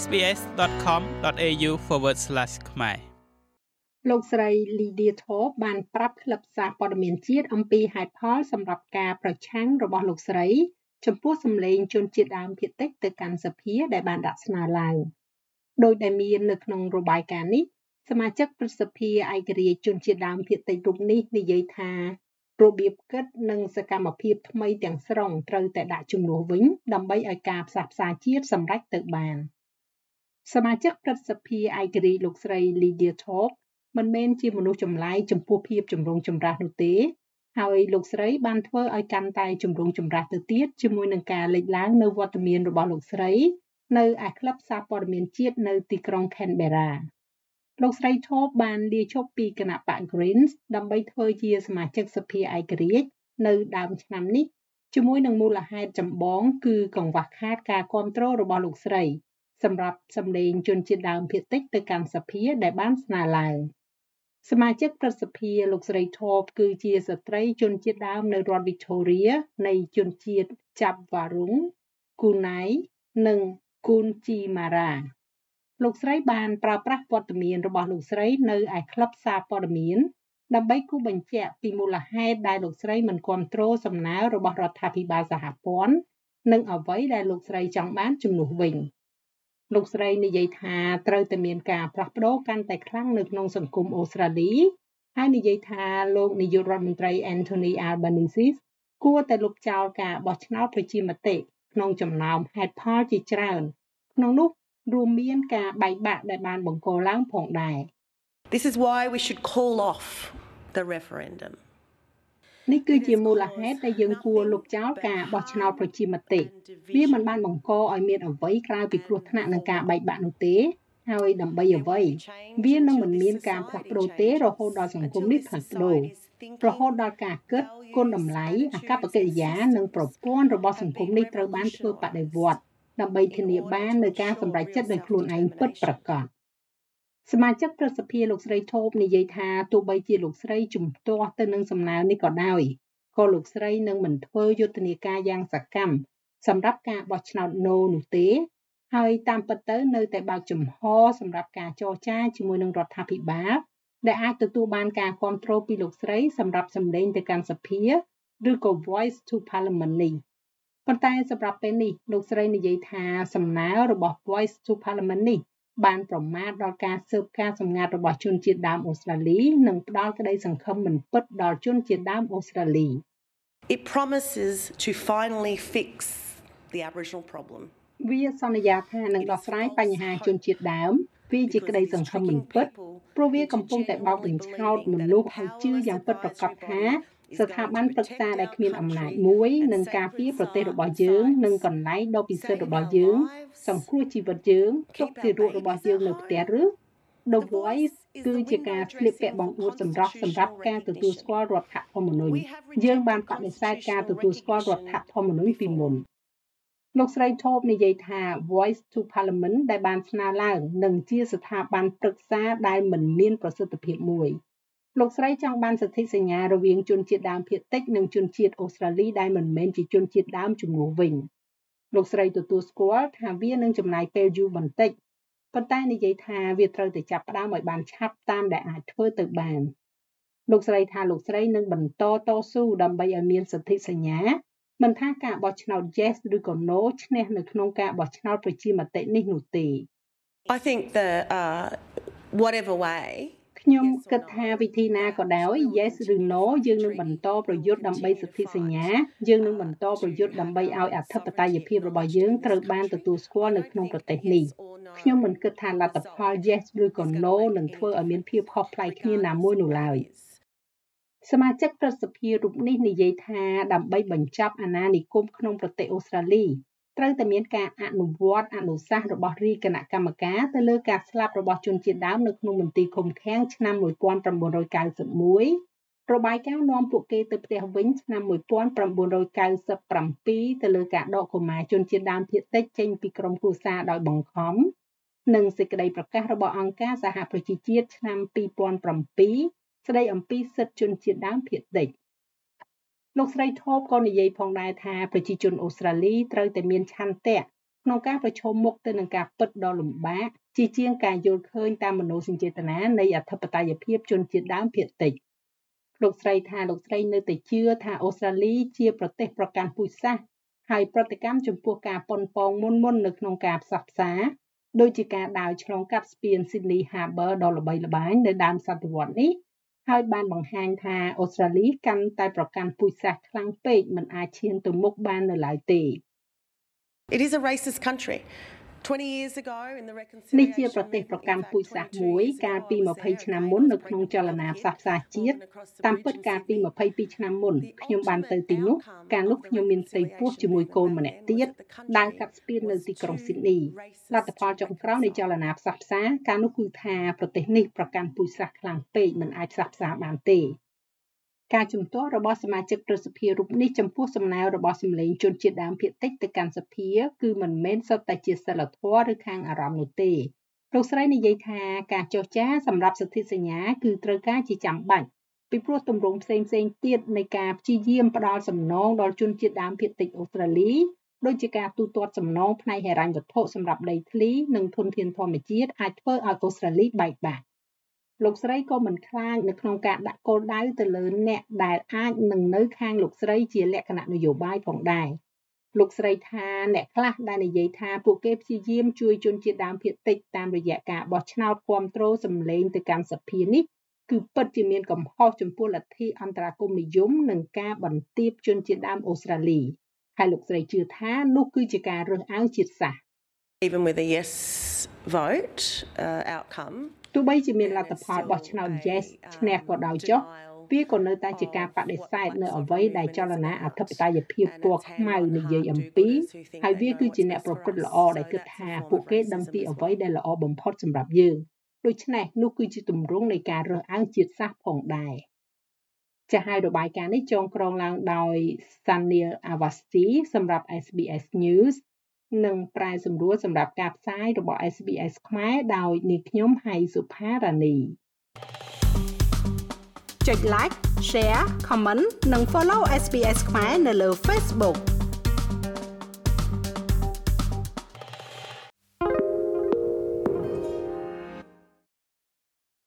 sbs.com.au/ ខ្មែរលោកស្រី Lydia Thorpe បានប្រាប់ក្លឹបសារព័ត៌មានជាតិអំពីហេតុផលសម្រាប់ការប្រឆាំងរបស់លោកស្រី ចំពោះសម្លេងជនជាតិដើមភាគតិចទៅកាន់សភាដែលបានដាក់ស្នើឡើងដោយដែលមាននៅក្នុងរបាយការណ៍នេះសមាជិកព្រឹទ្ធសភាឯករាជ្យជនជាតិដើមភាគតិចរូបនេះនិយាយថារបៀបគិតនិងសកម្មភាពថ្មីទាំងស្រុងត្រូវតែដាក់ជំនួសវិញដើម្បីឲ្យការផ្សះផ្សាជាតិសម្រេចទៅបាន សមាជិកព្រឹទ្ធសភាឯករាជ្យលោកស្រី Lydia Thorpe មិនមែនជាមនុស្សចម្លែកចំពោះភាពចម្រូងចម្រាសនោះទេហើយលោកស្រីបានធ្វើឲ្យកាន់តែចម្រូងចម្រាសទៅទៀតជាមួយនឹងការលេចឡើងនៅវត្តមានរបស់លោកស្រី នៅឯក្លឹបសារព័ត៌មានជាតិនៅទីក្រុង Canberra លោកស្រី Thorpe បានលាឈប់ពីគណៈបក Greens ដើម្បីធ្វើជាសមាជិកសភាឯករាជ្យនៅដើមឆ្នាំនេះជាមួយនឹងមូលហេតុចម្បងគឺកង្វះខាតការគ្រប់គ្រងរបស់លោកស្រី សម្រាប់សម្លេងជនជាតិដើមភាគតិចទៅកាន់សភាដែលបានស្នើឡើងសមាជិកប្រសិទ្ធិលោកស្រី Thorpe គឺជាស្ត្រីជនជាតិដើមនៅរដ្ឋ Victoria នៃជនជាតិ Jabwarung, Kunai និង Kunchimara លោកស្រីបានប្រើប្រាស់វត្តមានរបស់លោកស្រីនៅឯក្លឹបសារព័ត៌មានដើម្បីគូបញ្ជាក់ពីមូលហេតុដែលលោកស្រីមិនគ្រប់គ្រងសំណើរបស់រដ្ឋាភិបាលសហព័ន្ធនិងអ្វីដែលលោកស្រីចង់បានជំនួសវិញ លោកស្រីនិយាយថាត្រូវតែមានការផ្លាស់ប្ដូរកាន់តែខ្លាំងនៅក្នុងសង្គមអូស្ត្រាលីហើយនិយាយថាលោកនាយករដ្ឋមន្ត្រី Anthony Albanese គួរតែលុបចោលការបោះឆ្នោតប្រជាមតិក្នុងចំណោមហេតុផលជាច្រើន ក្នុងនោះរួមមានការបែកបាក់ដែលបានបង្កឡើងផងដែរ This is why we should call off the referendum នេះគឺជាមូលហេតុដែលយើងគួរលុបចោលការបោះឆ្នោតប្រជាមតិវាមិនបានបង្កឲ្យមានអ្វីក្រៅពីគ្រោះថ្នាក់នឹងការបែកបាក់នោះទេហើយដើម្បីអ្វីវានឹងមិនមានការផ្លាស់ប្ដូរទេរហូតដល់សង្គមនេះផ្លាស់ប្ដូររហូតដល់ការគិតគុណតម្លៃអកប្បកិរិយានិងប្រព័ន្ធរបស់សង្គមនេះត្រូវបានធ្វើបដិវត្តន៍ដើម្បីធានាបាននូវការសម្រេចចិត្តដោយខ្លួនឯងពិតប្រាកដ សមាជិកប្រសិទ្ធិលោកស្រីថូបនិយាយថាទោះបីជាលោកស្រីជំទាស់ទៅនឹងសំណើនេះក៏ដោយក៏លោកស្រីនឹងមិនធ្វើយុទ្ធនាការយ៉ាងសកម្មសម្រាប់ការបោះឆ្នោត No នោះទេ ហើយតាមពិតទៅនៅតែបើកចំហសម្រាប់ការចរចាជាមួយនឹងរដ្ឋាភិបាលដែលអាចទទួលបានការគ្រប់គ្រងពីលោកស្រីសម្រាប់សម្លេងទៅកាន់សភាឬក៏ Voice to Parliament នេះប៉ុន្តែសម្រាប់ពេលនេះលោកស្រីនិយាយថាសំណើរបស់ Voice to Parliament នេះ បានប្រមាថដល់ការស៊ើបការសម្ងាត់របស់ជនជាតិដើមអូស្ត្រាលី និងផ្ដល់ក្តីសង្ឃឹមមិនពិតដល់ជនជាតិដើមអូស្ត្រាលី It promises to finally fix the Aboriginal problem វាសន្យាថានឹងដោះស្រាយបញ្ហាជនជាតិដើមវាជាក្តីសង្ឃឹមមិនពិតព្រោះវាកំពុងតែបោកបញ្ឆោតមនុស្សឲ្យជឿយ៉ាងពិតប្រាកដថា ស្ថាប័នប្រឹក្សាដែលគ្មានអំណាចមួយនឹងការពារប្រទេសរបស់យើងនិងកន្លែងដ៏ពិសិដ្ឋរបស់យើងសង្គ្រោះជីវិតយើងទុកទារករបស់យើងនៅផ្ទះឬ The Voice គឺជាការស្លៀកពាក់បង្អួតសម្រាប់សម្រាប់ការទទួលស្គាល់រដ្ឋធម្មនុញ្ញយើងបានបដិសេធការទទួលស្គាល់រដ្ឋធម្មនុញ្ញពីមុនលោកស្រីថូបនិយាយថា Voice to Parliament ដែលបានស្នើឡើងនឹងជាស្ថាប័នប្រឹក្សាដែលមិនមានប្រសិទ្ធភាពមួយ លោកស្រីចង់បានសន្ធិសញ្ញារវាងជនជាតិដើមភាគតិចនិងជនជាតិអូស្ត្រាលីដែលមិនមែនជាជនជាតិដើមជំនួសវិញលោកស្រីទទួលស្គាល់ថាវានឹងចំណាយពេលយូរបន្តិចប៉ុន្តែនិយាយថាវាត្រូវតែចាប់ផ្ដើមឲ្យបានឆាប់តាមដែលអាចធ្វើទៅបានលោកស្រីថាលោកស្រីនឹងបន្តតស៊ូដើម្បីឲ្យមានសន្ធិសញ្ញាមិនថាការបោះឆ្នោត yes ឬក៏ no ឈ្នះនៅក្នុងការបោះឆ្នោតប្រជាមតិនេះនោះទេ I think the uh whatever way ខ្ញុំគិតថាវិធីណាក៏ដោយ yes ឬ no យើងនឹងបន្តប្រយុទ្ធដើម្បីសិទ្ធិសញ្ញាយើងនឹងបន្តប្រយុទ្ធដើម្បីឲ្យអធិបតេយ្យភាពរបស់យើងត្រូវបានទទួលស្គាល់នៅក្នុងប្រទេសនេះខ្ញុំមិនគិតថាលទ្ធផល yes ឬក៏ no នឹងធ្វើឲ្យមានភាពខុសប្លែកគ្នាណាមួយនោះឡើយសមាជិកប្រសិទ្ធភាពរូបនេះនិយាយថាដើម្បីបញ្ចប់អាណានិគមក្នុងប្រទេសអូស្ត្រាលី ត្រូវតែមានការអនុវត្តអនុសាសន៍របស់រាជគណៈកម្មការទៅលើការស្លាប់របស់ជនជាតិដើមនៅក្នុងមន្ទីរឃុំឃាំងឆ្នាំ1991របាយការណ៍នាំពួកគេទៅផ្ទះវិញឆ្នាំ1997ទៅលើការដកកុមារជនជាតិដើមភាគតិចចេញពីក្រុមគ្រួសារដោយបង្ខំនិងសេចក្តីប្រកាសរបស់អង្គការសហប្រជាជាតិឆ្នាំ2007ស្តីអំពីសិទ្ធិជនជាតិដើមភាគតិច លោកស្រីថូបក៏និយាយផងដែរថាប្រជាជនអូស្ត្រាលីត្រូវតែមានឆន្ទៈក្នុងការប្រឈមមុខទៅនឹងការពិតដ៏លំបាកជាជាងការយល់ឃើញតាមមនោសញ្ចេតនានៃអធិបតេយ្យភាពជនជាតិដើមភាគតិចលោកស្រីថាលោកស្រីនៅតែជឿថាអូស្ត្រាលីជាប្រទេសប្រកាន់ពូជសាសន៍ហើយប្រតិកម្មចំពោះការប៉ុនប៉ងមុនមុននៅក្នុងការផ្សះផ្សាដូចជាការដើរឆ្លងកាត់ស្ពាន Sydney Harbour ដ៏ល្បីល្បាញនៅដើមសតវត្សនេះ ហើយបានបង្ហាញថាអូស្ត្រាលីកាន់តែប្រកាន់ពូជសាសន៍ខ្លាំងពេកមិនអាចឈានទៅមុខបាននៅឡើយទេ It is a racist country. នេះជាប្រទេសប្រកាន់ពូជសាសន៍មួយកាលពី20ឆ្នាំមុននៅក្នុងចលនាផ្សះផ្សាជាតិតាមពិតកាលពី22ឆ្នាំមុនខ្ញុំបានទៅទីនោះកាលនោះខ្ញុំមានផ្ទៃពោះជាមួយកូនម្នាក់ទៀតដើរកាត់ស្ពាននៅទីក្រុងស៊ីដនីលទ្ធផលចុងក្រោយនៃចលនាផ្សះផ្សាកាលនោះគឺថាប្រទេសនេះប្រកាន់ពូជសាសន៍ខ្លាំងពេកមិនអាចផ្សះផ្សាបានទេ ការជំទាស់របស់សមាជិកប្រសិទ្ធិរូបនេះចំពោះសំណើរបស់សម្លេងជនជាតិដើមភាគតិចទៅកាន់សភាគឺមិនមែនសុទ្ធតែជាសិលធម៌ឬខាងអារម្មណ៍នោះទេលោកស្រីនិយាយថាការចរចាសម្រាប់សិទ្ធិសញ្ញាគឺត្រូវការជាចាំបាច់ពីព្រោះទម្រង់ផ្សេងផ្សេងទៀតនៃការព្យាយាមផ្ដល់សំណងដល់ជនជាតិដើមភាគតិចអូស្ត្រាលីដូចជាការទូទាត់សំណងផ្នែកហិរញ្ញវត្ថុសម្រាប់ដីធ្លីនិងធនធានធម្មជាតិអាចធ្វើឲ្យអូស្ត្រាលីបែកបាក់ លោកស្រីក៏មិនខ្លាចនៅក្នុងការដាក់គោលដៅទៅលើអ្នកដែលអាចនឹងនៅខាងលោកស្រីជាលក្ខណៈនយោបាយផងដែរលោកស្រីថាអ្នកខ្លះដែលនិយាយថាពួកគេព្យាយាមជួយជនជាតិដើមភាគតិចតាមរយៈការបោះឆ្នោតគ្រប់គ្រងសម្លេងទៅកាន់សភានេះគឺពិតជាមានកំហុសចំពោះលទ្ធិអន្តរាគមនិយមនិងការបន្ទាបជនជាតិដើមអូស្ត្រាលីហើយលោកស្រីជឿថានោះគឺជាការរើសអើងជាតិសាសន៍ Even with a yes vote uh, outcome ទោះបីជាមានលទ្ធផលបោះឆ្នោត yes ឈ្នះក៏ដោយចុះវាក៏នៅតែជាការបដិសេធនៅអ្វីដែលចលនាអធិបតេយ្យភាពពណ៌ខ្មៅនិយាយអំពីហើយវាគឺជាអ្នកប្រព្រឹត្តល្អដែលគិតថាពួកគេដឹងពីអ្វីដែលល្អបំផុតសម្រាប់យើងដូច្នេះនោះគឺជាទម្រង់នៃការរើសអើងជាតិសាសន៍ផងដែរចាស់ហើយរបាយការណ៍នេះចងក្រងឡើងដោយ Sanil Awasthi សម្រាប់ SBS News និងប្រែសម្រួលសម្រាប់ការផ្សាយរបស់ SBS ខ្មែរដោយនាងខ្ញុំហៃសុផារ៉ានីចុច like share comment និង follow SBS ខ្មែរនៅលើ Facebook